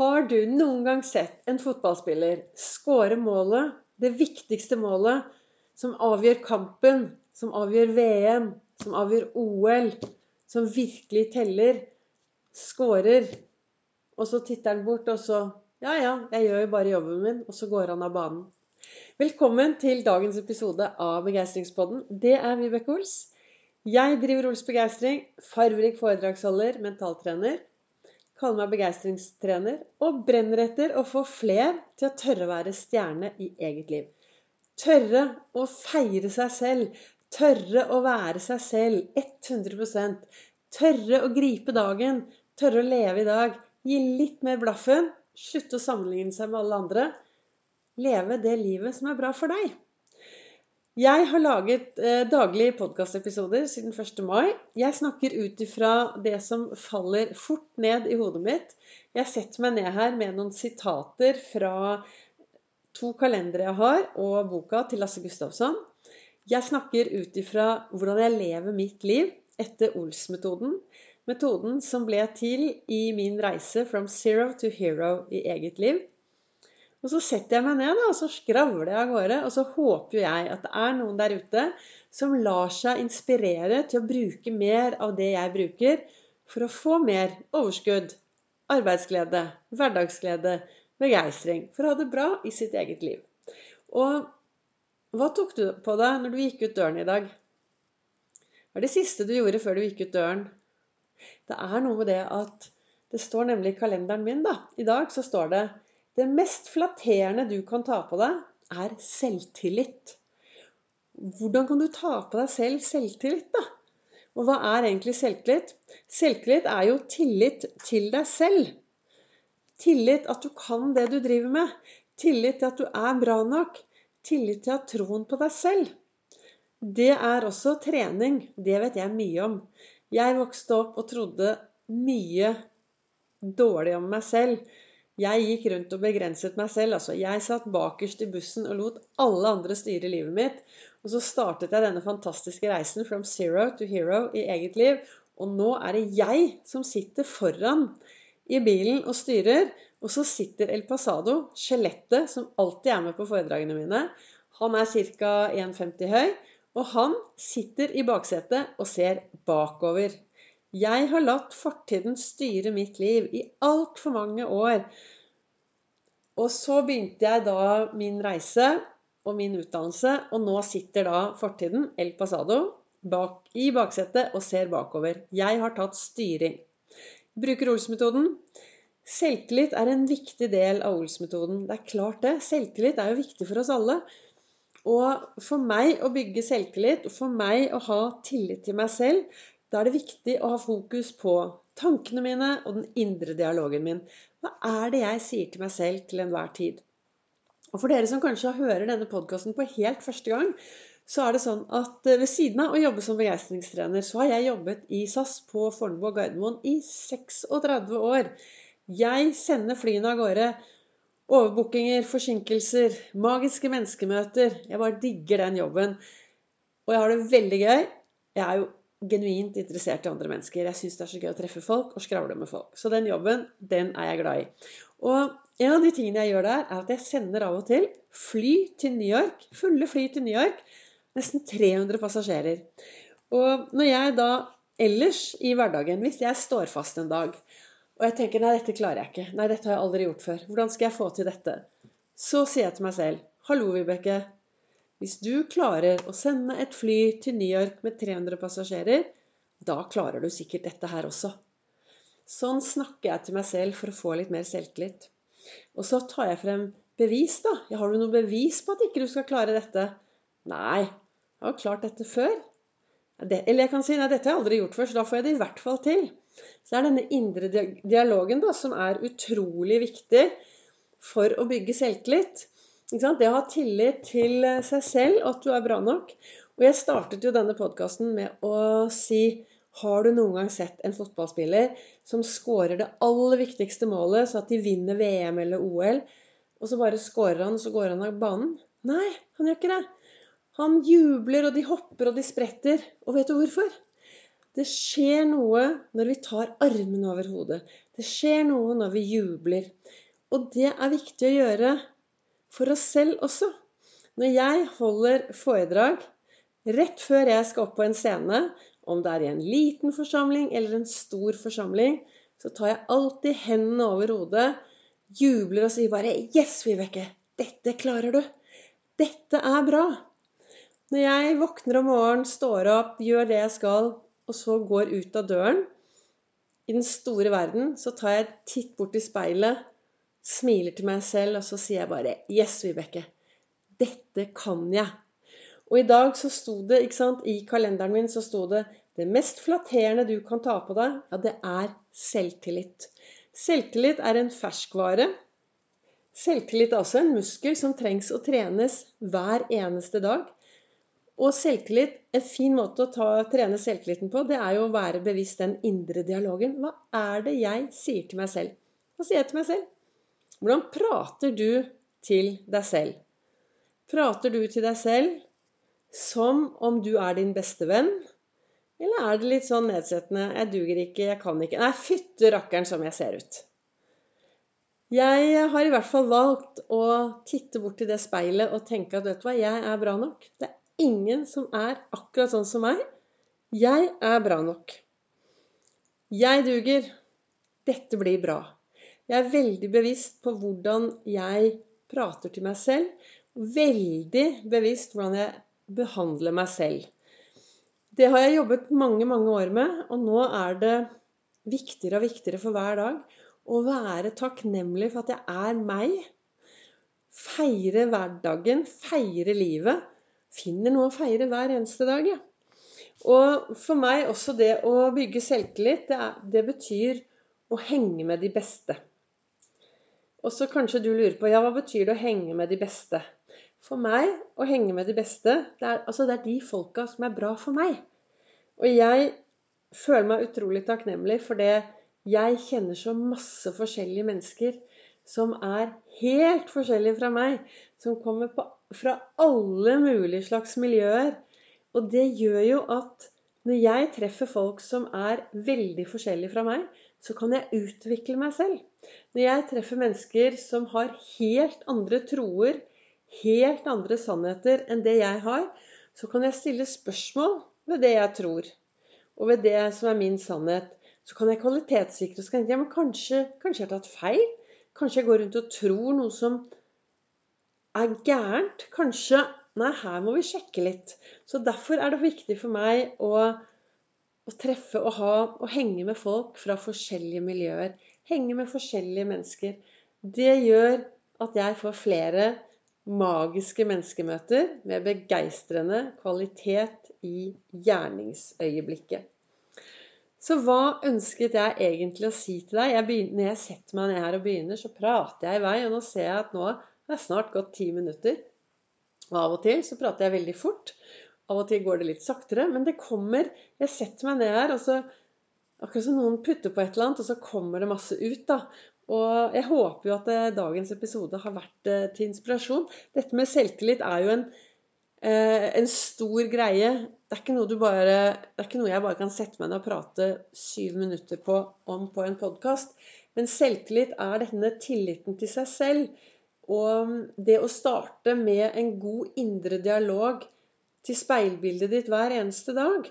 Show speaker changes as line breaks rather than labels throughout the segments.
Har du noen gang sett en fotballspiller skåre målet, det viktigste målet, som avgjør kampen, som avgjør VM, som avgjør OL, som virkelig teller, skårer, og så titter han bort, og så Ja, ja, jeg gjør jo bare jobben min, og så går han av banen. Velkommen til dagens episode av Begeistringspodden. Det er Vibeke Ols. Jeg driver Ols Begeistring, farverik foredragsholder, mentaltrener kaller meg begeistringstrener og brenner etter å få fler til å tørre å være stjerne i eget liv. Tørre å feire seg selv. Tørre å være seg selv 100% Tørre å gripe dagen. Tørre å leve i dag. Gi litt mer blaffen. Slutte å sammenligne seg med alle andre. Leve det livet som er bra for deg. Jeg har laget eh, daglige podkastepisoder siden 1. mai. Jeg snakker ut ifra det som faller fort ned i hodet mitt. Jeg setter meg ned her med noen sitater fra to kalendere jeg har, og boka til Lasse Gustavsson. Jeg snakker ut ifra hvordan jeg lever mitt liv etter Ols-metoden. Metoden som ble til i min reise from zero to hero i eget liv. Og så setter jeg meg ned da, og så skravler jeg av gårde. Og så håper jeg at det er noen der ute som lar seg inspirere til å bruke mer av det jeg bruker, for å få mer overskudd, arbeidsglede, hverdagsglede, begeistring. For å ha det bra i sitt eget liv. Og hva tok du på deg når du gikk ut døren i dag? Hva er det siste du gjorde før du gikk ut døren? Det er noe med det at det står nemlig i kalenderen min, da. I dag så står det det mest flatterende du kan ta på deg, er selvtillit. Hvordan kan du ta på deg selv selvtillit, da? Og hva er egentlig selvtillit? Selvtillit er jo tillit til deg selv. Tillit at du kan det du driver med. Tillit til at du er bra nok. Tillit til å ha troen på deg selv. Det er også trening. Det vet jeg mye om. Jeg vokste opp og trodde mye dårlig om meg selv. Jeg gikk rundt og begrenset meg selv. altså Jeg satt bakerst i bussen og lot alle andre styre livet mitt. Og så startet jeg denne fantastiske reisen from zero to hero i eget liv. Og nå er det jeg som sitter foran i bilen og styrer. Og så sitter El Pasado, skjelettet som alltid er med på foredragene mine. Han er ca. 1,50 høy. Og han sitter i baksetet og ser bakover. Jeg har latt fortiden styre mitt liv i altfor mange år. Og så begynte jeg da min reise og min utdannelse, og nå sitter da fortiden, El Pasado, bak, i baksetet og ser bakover. Jeg har tatt styring. Bruker Ols-metoden. Selvtillit er en viktig del av Ols-metoden. Det er klart det. Selvtillit er jo viktig for oss alle. Og for meg å bygge selvtillit, for meg å ha tillit til meg selv, da er det viktig å ha fokus på tankene mine og den indre dialogen min. Hva er det jeg sier til meg selv til enhver tid? Og for dere som kanskje hører denne podkasten på helt første gang, så er det sånn at eh, ved siden av å jobbe som begeistringstrener, så har jeg jobbet i SAS på Fornebu og Gardermoen i 36 år. Jeg sender flyene av gårde. Overbookinger, forsinkelser, magiske menneskemøter. Jeg bare digger den jobben. Og jeg har det veldig gøy. Jeg er jo genuint interessert i andre mennesker. Jeg syns det er så gøy å treffe folk og skravle med folk. Så den jobben, den er jeg glad i. Og en av de tingene jeg gjør der, er at jeg sender av og til fly til New York. Fulle fly til New York. Nesten 300 passasjerer. Og når jeg da ellers i hverdagen, hvis jeg står fast en dag, og jeg tenker nei, dette klarer jeg ikke, nei, dette har jeg aldri gjort før, hvordan skal jeg få til dette? Så sier jeg til meg selv, hallo, Vibeke, hvis du klarer å sende et fly til New York med 300 passasjerer, da klarer du sikkert dette her også. Sånn snakker jeg til meg selv for å få litt mer selvtillit. Og så tar jeg frem bevis, da. Ja, har du noe bevis på at ikke du skal klare dette? Nei, jeg har klart dette før. Eller jeg kan si nei, dette har jeg aldri gjort før, så da får jeg det i hvert fall til. Så det er denne indre dialogen da, som er utrolig viktig for å bygge selvtillit. Det å ha tillit til eh, seg selv, at du er bra nok. Og jeg startet jo denne podkasten med å si Har du noen gang sett en fotballspiller som scorer det aller viktigste målet, så at de vinner VM eller OL, og så bare scorer han, og så går han av banen? Nei, han gjør ikke det. Han jubler, og de hopper, og de spretter. Og vet du hvorfor? Det skjer noe når vi tar armene over hodet. Det skjer noe når vi jubler. Og det er viktig å gjøre for oss selv også. Når jeg holder foredrag rett før jeg skal opp på en scene, om det er i en liten forsamling eller en stor forsamling, så tar jeg alltid hendene over hodet, jubler og sier bare 'Yes, Vibeke! Dette klarer du! Dette er bra!' Når jeg våkner om morgenen, står opp, gjør det jeg skal, og så går ut av døren i den store verden, så tar jeg titt bort i speilet, smiler til meg selv, og så sier jeg bare 'Yes, Vibeke! Dette kan jeg!' Og i dag så sto det, ikke sant, i kalenderen min så sto det det mest flatterende du kan ta på deg, ja, det er selvtillit. Selvtillit er en ferskvare. Selvtillit er også en muskel som trengs å trenes hver eneste dag. Og selvtillit, en fin måte å ta, trene selvtilliten på, det er jo å være bevisst den indre dialogen. Hva er det jeg sier til meg selv? Hva sier jeg til meg selv? Hvordan prater du til deg selv? Prater du til deg selv som om du er din beste venn? Eller er det litt sånn nedsettende 'Jeg duger ikke, jeg kan ikke' Nei, fytte rakkeren som jeg ser ut. Jeg har i hvert fall valgt å titte bort i det speilet og tenke at vet du hva, jeg er bra nok. Det er ingen som er akkurat sånn som meg. Jeg er bra nok. Jeg duger. Dette blir bra. Jeg er veldig bevisst på hvordan jeg prater til meg selv. Veldig bevisst hvordan jeg behandler meg selv. Det har jeg jobbet mange, mange år med, og nå er det viktigere og viktigere for hver dag å være takknemlig for at jeg er meg. Feire hverdagen, feire livet. Finner noe å feire hver eneste dag, jeg. Ja. Og for meg også det å bygge selvtillit, det, er, det betyr å henge med de beste. Og så kanskje du lurer på ja, hva betyr det å henge med de beste? For meg å henge med de beste, det er, altså det er de folka som er bra for meg. Og jeg føler meg utrolig takknemlig for det jeg kjenner så masse forskjellige mennesker som er helt forskjellige fra meg. Som kommer på, fra alle mulige slags miljøer. Og det gjør jo at når jeg treffer folk som er veldig forskjellige fra meg, så kan jeg utvikle meg selv. Når jeg treffer mennesker som har helt andre troer, helt andre sannheter enn det jeg har, så kan jeg stille spørsmål ved det jeg tror, og ved det som er min sannhet. Så kan jeg kvalitetssikre og så kan jeg, ja, men kanskje, kanskje jeg har tatt feil. Kanskje jeg går rundt og tror noe som er gærent. Kanskje Nei, her må vi sjekke litt. Så derfor er det viktig for meg å, å treffe og ha og henge med folk fra forskjellige miljøer. Henge med forskjellige mennesker. Det gjør at jeg får flere magiske menneskemøter med begeistrende kvalitet i gjerningsøyeblikket. Så hva ønsket jeg egentlig å si til deg? Jeg begynner, når jeg setter meg ned her og begynner, så prater jeg i vei. Og nå ser jeg at nå jeg snart gått ti minutter. Og av og til så prater jeg veldig fort. Av og til går det litt saktere. Men det kommer Jeg setter meg ned her, og så Akkurat som noen putter på et eller annet, og så kommer det masse ut. da. Og jeg håper jo at eh, dagens episode har vært eh, til inspirasjon. Dette med selvtillit er jo en, eh, en stor greie. Det er, ikke noe du bare, det er ikke noe jeg bare kan sette meg ned og prate syv minutter på, om på en podkast. Men selvtillit er denne tilliten til seg selv. Og det å starte med en god indre dialog til speilbildet ditt hver eneste dag.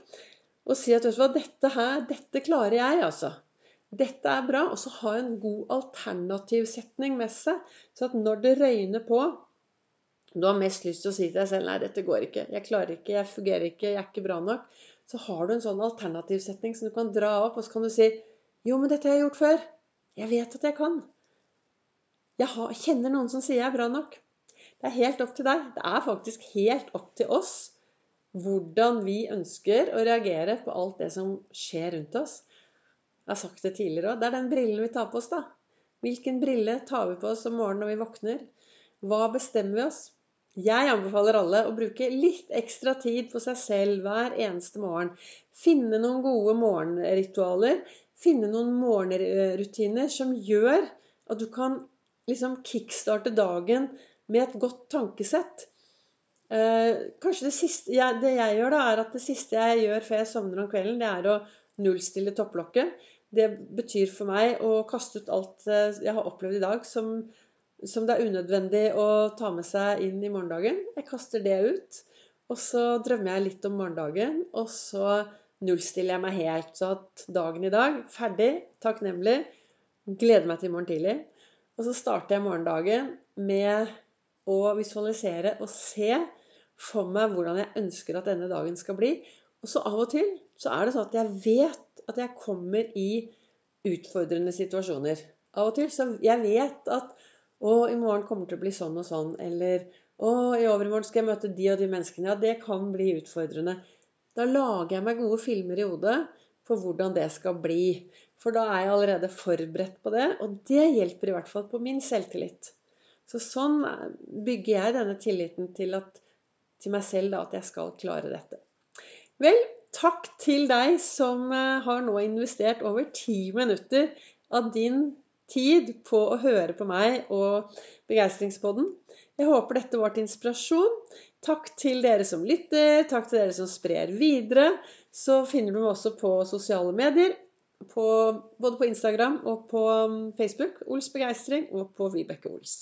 Og si at hva, dette her, dette klarer jeg, altså. Dette er bra. Og så ha en god alternativsetning med seg. Så at når det røyner på Du har mest lyst til å si til deg selv Nei, dette går ikke. Jeg klarer ikke. Jeg fungerer ikke. Jeg er ikke bra nok. Så har du en sånn alternativsetning som du kan dra opp, og så kan du si Jo, men dette har jeg gjort før. Jeg vet at jeg kan. Jeg har, kjenner noen som sier jeg er bra nok. Det er helt opp til deg. Det er faktisk helt opp til oss hvordan vi ønsker å reagere på alt det som skjer rundt oss. Jeg har sagt det tidligere òg. Det er den brillen vi tar på oss, da. Hvilken brille tar vi på oss om morgenen når vi våkner? Hva bestemmer vi oss? Jeg anbefaler alle å bruke litt ekstra tid på seg selv hver eneste morgen. Finne noen gode morgenritualer. Finne noen morgenrutiner som gjør at du kan liksom kickstarte dagen med et godt tankesett. Eh, kanskje det siste jeg, det jeg gjør, da, er at det siste jeg gjør før jeg sovner om kvelden, det er å nullstille topplokket. Det betyr for meg å kaste ut alt eh, jeg har opplevd i dag som, som det er unødvendig å ta med seg inn i morgendagen. Jeg kaster det ut. Og så drømmer jeg litt om morgendagen, og så nullstiller jeg meg helt. Så at dagen i dag ferdig, takknemlig, gleder meg til i morgen tidlig. Og så starter jeg morgendagen med å visualisere og se for meg hvordan jeg ønsker at denne dagen skal bli. Og så av og til så er det sånn at jeg vet at jeg kommer i utfordrende situasjoner. Av og til så jeg vet at å, i morgen kommer det til å bli sånn og sånn. Eller å, i overmorgen skal jeg møte de og de menneskene. Ja, det kan bli utfordrende. Da lager jeg meg gode filmer i hodet for hvordan det skal bli. For da er jeg allerede forberedt på det, og det hjelper i hvert fall på min selvtillit. Så sånn bygger jeg denne tilliten til, at, til meg selv da, at jeg skal klare dette. Vel, takk til deg som eh, har nå investert over ti minutter av din tid på å høre på meg og Begeistringspodden. Jeg håper dette var til inspirasjon. Takk til dere som lytter, takk til dere som sprer videre. Så finner du meg også på sosiale medier. På, både på Instagram og på mm, Facebook. Ols Begeistring og på Vibeke Ols.